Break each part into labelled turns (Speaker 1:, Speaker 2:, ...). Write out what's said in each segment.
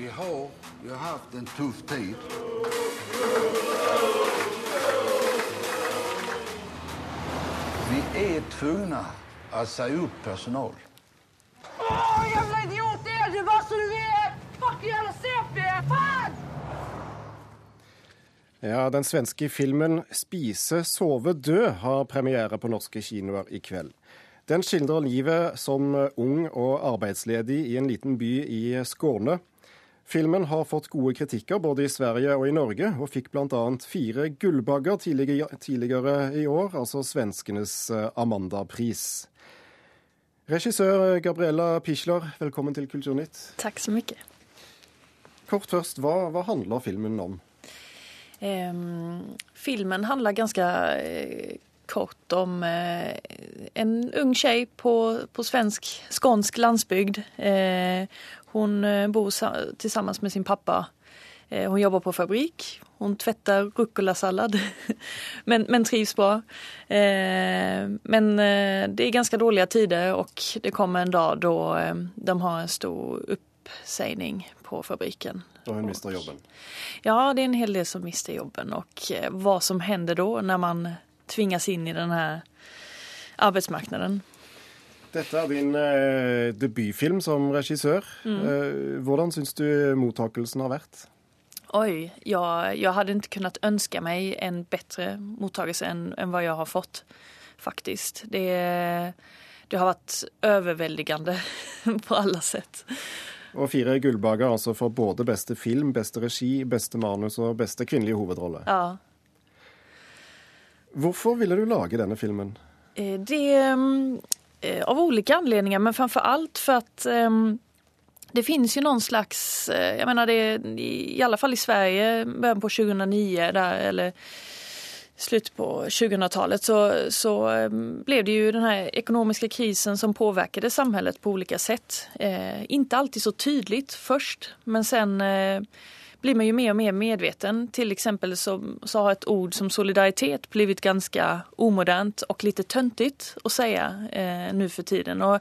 Speaker 1: Vi har ju haft en tuff tid. Vi är tvungna att säga upp personal.
Speaker 2: Åh, jävla idiot! Det är du vad som du är! Fuck jävla CP! Fan!
Speaker 3: Ja, Den svenske filmen 'Spise, sove, dø' har premiere på norske kinoer i kveld. Den skildrer livet som ung og arbeidsledig i en liten by i Skåne. Filmen har fått gode kritikker både i Sverige og i Norge, og fikk bl.a. fire Gullbagger tidligere, tidligere i år, altså svenskenes eh, Amanda-pris. Regissør Gabriella Pichler, velkommen til Kulturnytt.
Speaker 4: Tack så mycket.
Speaker 3: Kort først, hva, hva handler filmen om?
Speaker 4: Ehm, filmen handlar ganska eh, kort om eh, en ung tjej på, på svensk, skånsk landsbygd. Eh, hon eh, bor sa tillsammans med sin pappa. Eh, hon jobbar på fabrik. Hon tvättar rucola-sallad. men, men trivs bra. Eh, men det är ganska dåliga tider och det kommer en dag då de har en stor uppsägning på fabriken.
Speaker 3: Och hon mister jobben?
Speaker 4: Ja, det är en hel del som mister jobben och vad som händer då när man tvingas in i den här arbetsmarknaden.
Speaker 3: Detta är din eh, debutfilm som regissör. Mm. Eh, hvordan syns du mottagelsen har varit?
Speaker 4: Oj, jag, jag hade inte kunnat önska mig en bättre mottagelse än, än vad jag har fått. Faktiskt. Det, det har varit överväldigande på alla sätt.
Speaker 3: Och fyra Gullbagger alltså för både bästa film, bästa regi, bästa manus och bästa kvinnliga huvudroll.
Speaker 4: Ja.
Speaker 3: Varför ville du laga denna filmen?
Speaker 4: Eh, det mm, eh, av olika anledningar men framför allt för att eh, det finns ju någon slags, eh, jag menar det i alla fall i Sverige, början på 2009 där, eller slutet på 2000-talet så, så ehm, blev det ju den här ekonomiska krisen som påverkade samhället på olika sätt. Eh, inte alltid så tydligt först men sen eh, blir man ju mer och mer medveten. Till exempel så, så har ett ord som solidaritet blivit ganska omodernt och lite töntigt att säga eh, nu för tiden. Och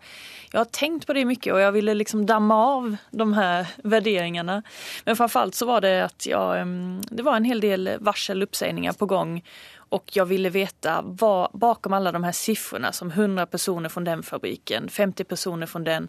Speaker 4: jag har tänkt på det mycket och jag ville liksom damma av de här värderingarna. Men framförallt så var det att jag, ehm, det var en hel del varsel uppsägningar på gång och jag ville veta vad bakom alla de här siffrorna som 100 personer från den fabriken, 50 personer från den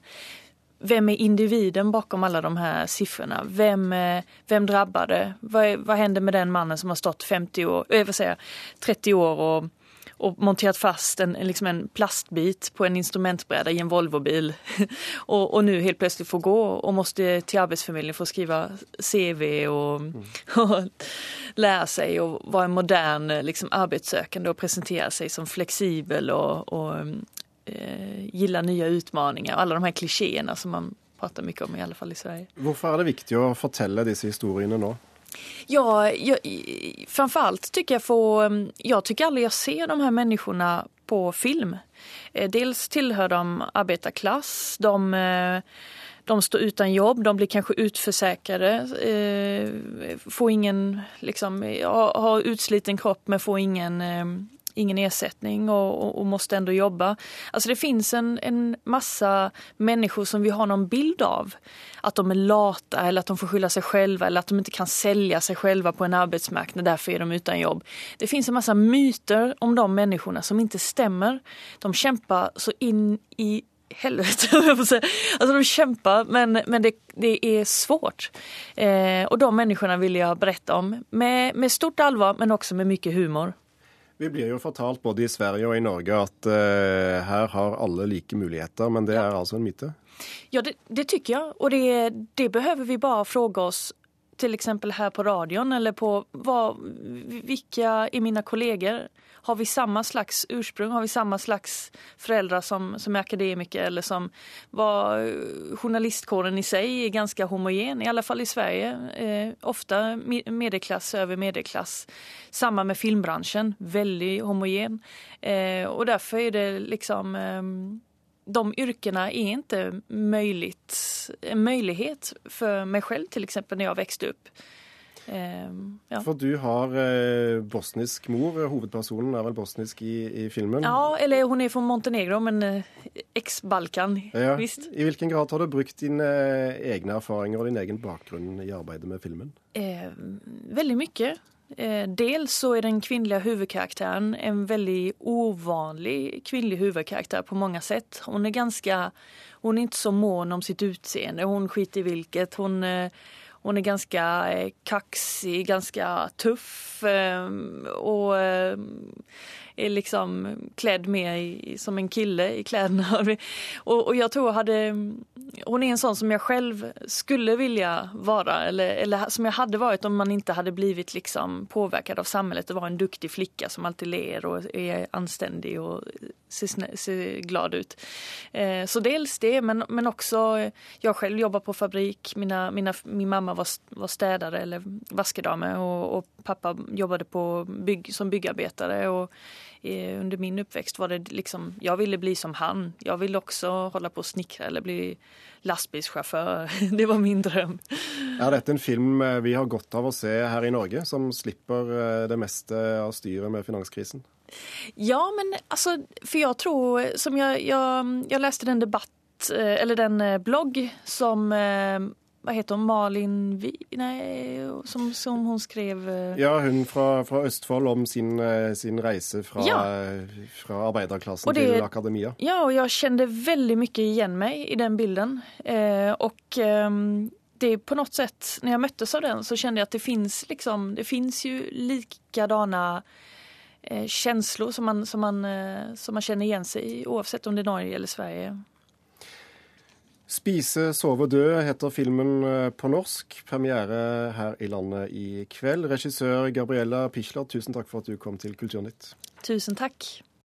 Speaker 4: vem är individen bakom alla de här siffrorna? Vem, eh, vem drabbar det? Vad, vad händer med den mannen som har stått 50 år, äh, vad säger, 30 år och, och monterat fast en, liksom en plastbit på en instrumentbräda i en Volvobil och, och nu helt plötsligt får gå och måste till Arbetsförmedlingen för att skriva CV och, mm. och lära sig och vara en modern liksom, arbetssökande och presentera sig som flexibel och, och eh, gillar nya utmaningar och alla de här klichéerna som man pratar mycket om i alla fall i Sverige.
Speaker 3: Varför är det viktigt att berätta dessa historierna då?
Speaker 4: Ja, jag, framförallt tycker jag få, jag tycker aldrig jag ser de här människorna på film. Eh, dels tillhör de arbetarklass, de, eh, de står utan jobb, de blir kanske utförsäkrade, eh, får ingen, liksom, har utsliten kropp men får ingen ingen ersättning och, och, och, måste ändå jobba. Alltså det finns en, en massa människor som vi har någon bild av. Att de är lata eller att de får skylla sig själva eller att de inte kan sälja sig själva på en arbetsmarknad, därför är de utan jobb. Det finns en massa myter om de människorna som inte stämmer. De kämpar så in i helvete, Alltså de kämpar men, men det, det är svårt. Eh, och de människorna vill jag berätta om med, med stort allvar men också med mycket humor.
Speaker 3: Vi blir ju fortalt både i Sverige och i Norge att uh, här har alla lika möjligheter, men det ja. är alltså en myte?
Speaker 4: Ja, det, det, tycker jag. Och det, det behöver vi bara fråga oss till exempel här på radion eller på vad, vilka är mina kollegor? Har vi samma slags ursprung? Har vi samma slags föräldrar som, som är akademiker eller som var eh, journalistkåren i sig är ganska homogen, i alla fall i Sverige. Eh, ofta medelklass över medelklass. Samma med filmbranschen, väldigt homogen. Eh, och därför är det liksom eh, de yrkena är inte möjligt, en möjlighet för mig själv till exempel när jag växte upp. Ehm, ja.
Speaker 3: For du har eh, bosnisk mor. Hovedpersonen er vel bosnisk i, i filmen?
Speaker 4: ja, eller hon är från Montenegro, men eh, ex-Balkan.
Speaker 3: Ja.
Speaker 4: Visst.
Speaker 3: I hvilken grad har du brukt dine eh, egne erfaringer og din egen bakgrunn i arbeidet med filmen?
Speaker 4: Eh, väldigt mycket. Eh, dels så är den kvinnliga huvudkaraktären en väldigt ovanlig kvinnlig huvudkaraktär på många sätt. Hon är ganska, hon är inte så mån om sitt utseende, hon skiter i vilket. Hon, eh, hon är ganska eh, kaxig, ganska tuff ehm, och ehm, är liksom klädd mer som en kille i kläderna. Och, och jag tror hade, hon är en sån som jag själv skulle vilja vara eller, eller som jag hade varit om man inte hade blivit liksom påverkad av samhället och var en duktig flicka som alltid ler och är anständig och ser, snä, ser glad ut. Eh, så dels det men, men också eh, jag själv jobbar på fabrik, mina, mina, min mamma var, var städare eller vaskedame och, och pappa jobbade på bygg, som byggarbetare. Och, eh, under min uppväxt var det liksom, jag ville bli som han. Jag ville också hålla på och snickra eller bli lastbilschaufför. Det var min dröm.
Speaker 3: Er dette en film eh, vi har godt av å se her i Norge, som slipper eh, det meste av styret med finanskrisen?
Speaker 4: Ja, men alltså, för jag tror, som jag, jag, jag läste den debatt, eh, eller den blogg som vad heter hon, Malin Vi... Nej, som, som hon skrev eh,
Speaker 3: Ja, hun fra, fra Østfold om sin, eh, sin reise fra,
Speaker 4: Ja.
Speaker 3: fra arbeiderklassen
Speaker 4: Og det-
Speaker 3: til akademia.
Speaker 4: Ja, och jag kände väldigt mycket igen mig i den bilden. Eh, och ehm, det på något sätt, när jag möttes av den så kände jag att det finns liksom, det finns ju likadana eh, känslor som man, som, man, eh, som man känner igen sig i oavsett om det är Norge eller Sverige.
Speaker 3: Spise, sove, dø heter filmen eh, på norsk. Premiere her i landet i kveld. Regissør Gabriella Pichler, tusen takk for at du kom til Kulturnytt.
Speaker 4: Tusen takk.